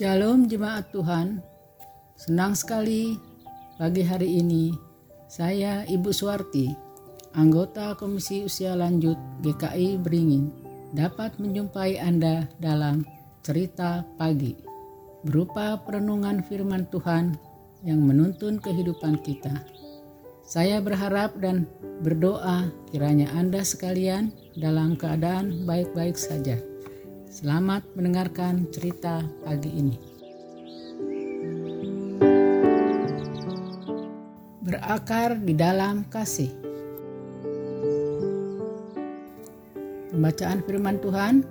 Shalom jemaat Tuhan. Senang sekali pagi hari ini saya Ibu Suwarti, anggota Komisi Usia Lanjut GKI Beringin, dapat menjumpai Anda dalam cerita pagi berupa perenungan firman Tuhan yang menuntun kehidupan kita. Saya berharap dan berdoa kiranya Anda sekalian dalam keadaan baik-baik saja. Selamat mendengarkan cerita pagi ini. Berakar di dalam kasih. Pembacaan firman Tuhan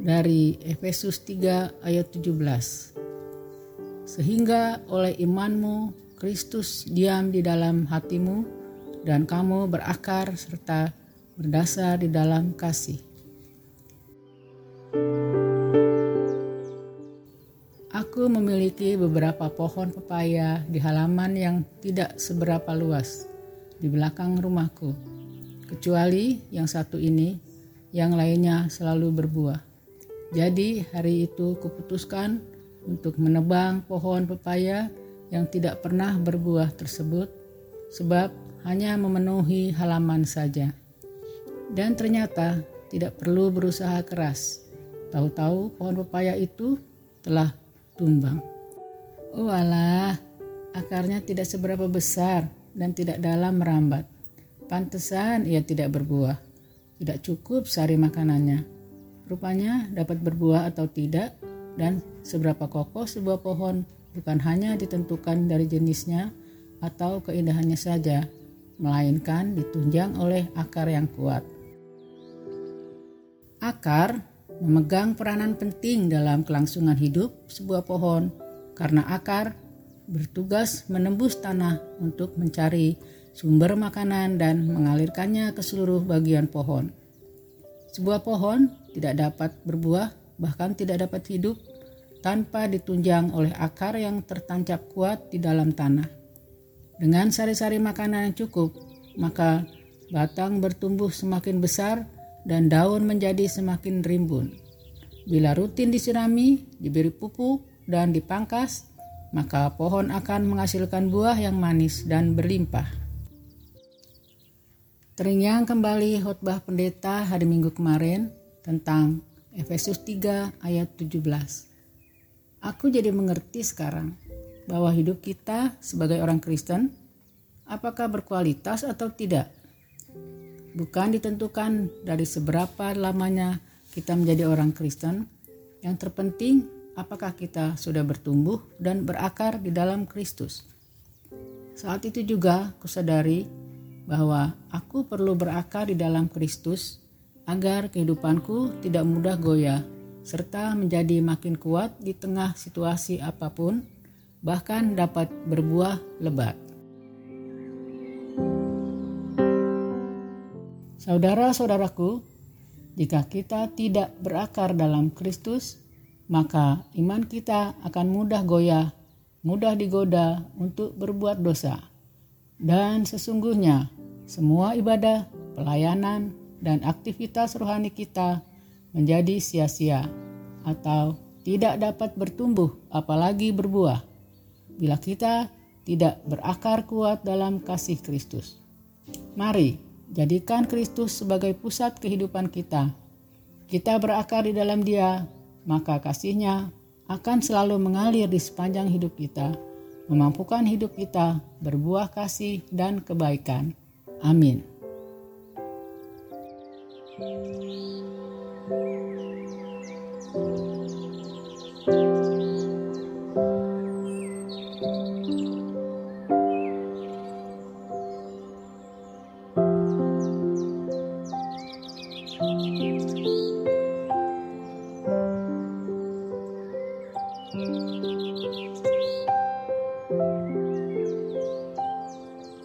dari Efesus 3 ayat 17. Sehingga oleh imanmu Kristus diam di dalam hatimu dan kamu berakar serta berdasar di dalam kasih. Aku memiliki beberapa pohon pepaya di halaman yang tidak seberapa luas di belakang rumahku. Kecuali yang satu ini, yang lainnya selalu berbuah. Jadi hari itu kuputuskan untuk menebang pohon pepaya yang tidak pernah berbuah tersebut sebab hanya memenuhi halaman saja. Dan ternyata tidak perlu berusaha keras. Tahu-tahu pohon pepaya itu telah tumbang. Oh alah, akarnya tidak seberapa besar dan tidak dalam merambat. Pantesan ia tidak berbuah. Tidak cukup sari makanannya. Rupanya dapat berbuah atau tidak dan seberapa kokoh sebuah pohon bukan hanya ditentukan dari jenisnya atau keindahannya saja, melainkan ditunjang oleh akar yang kuat. Akar memegang peranan penting dalam kelangsungan hidup sebuah pohon karena akar bertugas menembus tanah untuk mencari sumber makanan dan mengalirkannya ke seluruh bagian pohon. Sebuah pohon tidak dapat berbuah, bahkan tidak dapat hidup tanpa ditunjang oleh akar yang tertancap kuat di dalam tanah. Dengan sari-sari makanan yang cukup, maka batang bertumbuh semakin besar dan daun menjadi semakin rimbun. Bila rutin disirami, diberi pupuk, dan dipangkas, maka pohon akan menghasilkan buah yang manis dan berlimpah. Teringat kembali khotbah pendeta hari Minggu kemarin tentang Efesus 3 ayat 17. Aku jadi mengerti sekarang bahwa hidup kita sebagai orang Kristen apakah berkualitas atau tidak bukan ditentukan dari seberapa lamanya kita menjadi orang Kristen. Yang terpenting, apakah kita sudah bertumbuh dan berakar di dalam Kristus. Saat itu juga kusadari bahwa aku perlu berakar di dalam Kristus agar kehidupanku tidak mudah goyah serta menjadi makin kuat di tengah situasi apa pun, bahkan dapat berbuah lebat. Saudara-saudaraku, jika kita tidak berakar dalam Kristus, maka iman kita akan mudah goyah, mudah digoda untuk berbuat dosa. Dan sesungguhnya, semua ibadah, pelayanan, dan aktivitas rohani kita menjadi sia-sia atau tidak dapat bertumbuh, apalagi berbuah, bila kita tidak berakar kuat dalam kasih Kristus. Mari Jadikan Kristus sebagai pusat kehidupan kita. Kita berakar di dalam Dia, maka kasihnya akan selalu mengalir di sepanjang hidup kita, memampukan hidup kita berbuah kasih dan kebaikan. Amin. thank you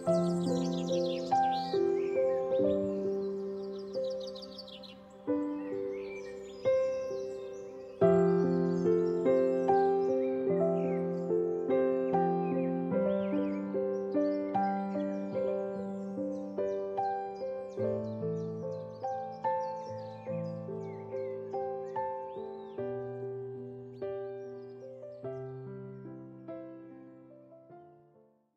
Música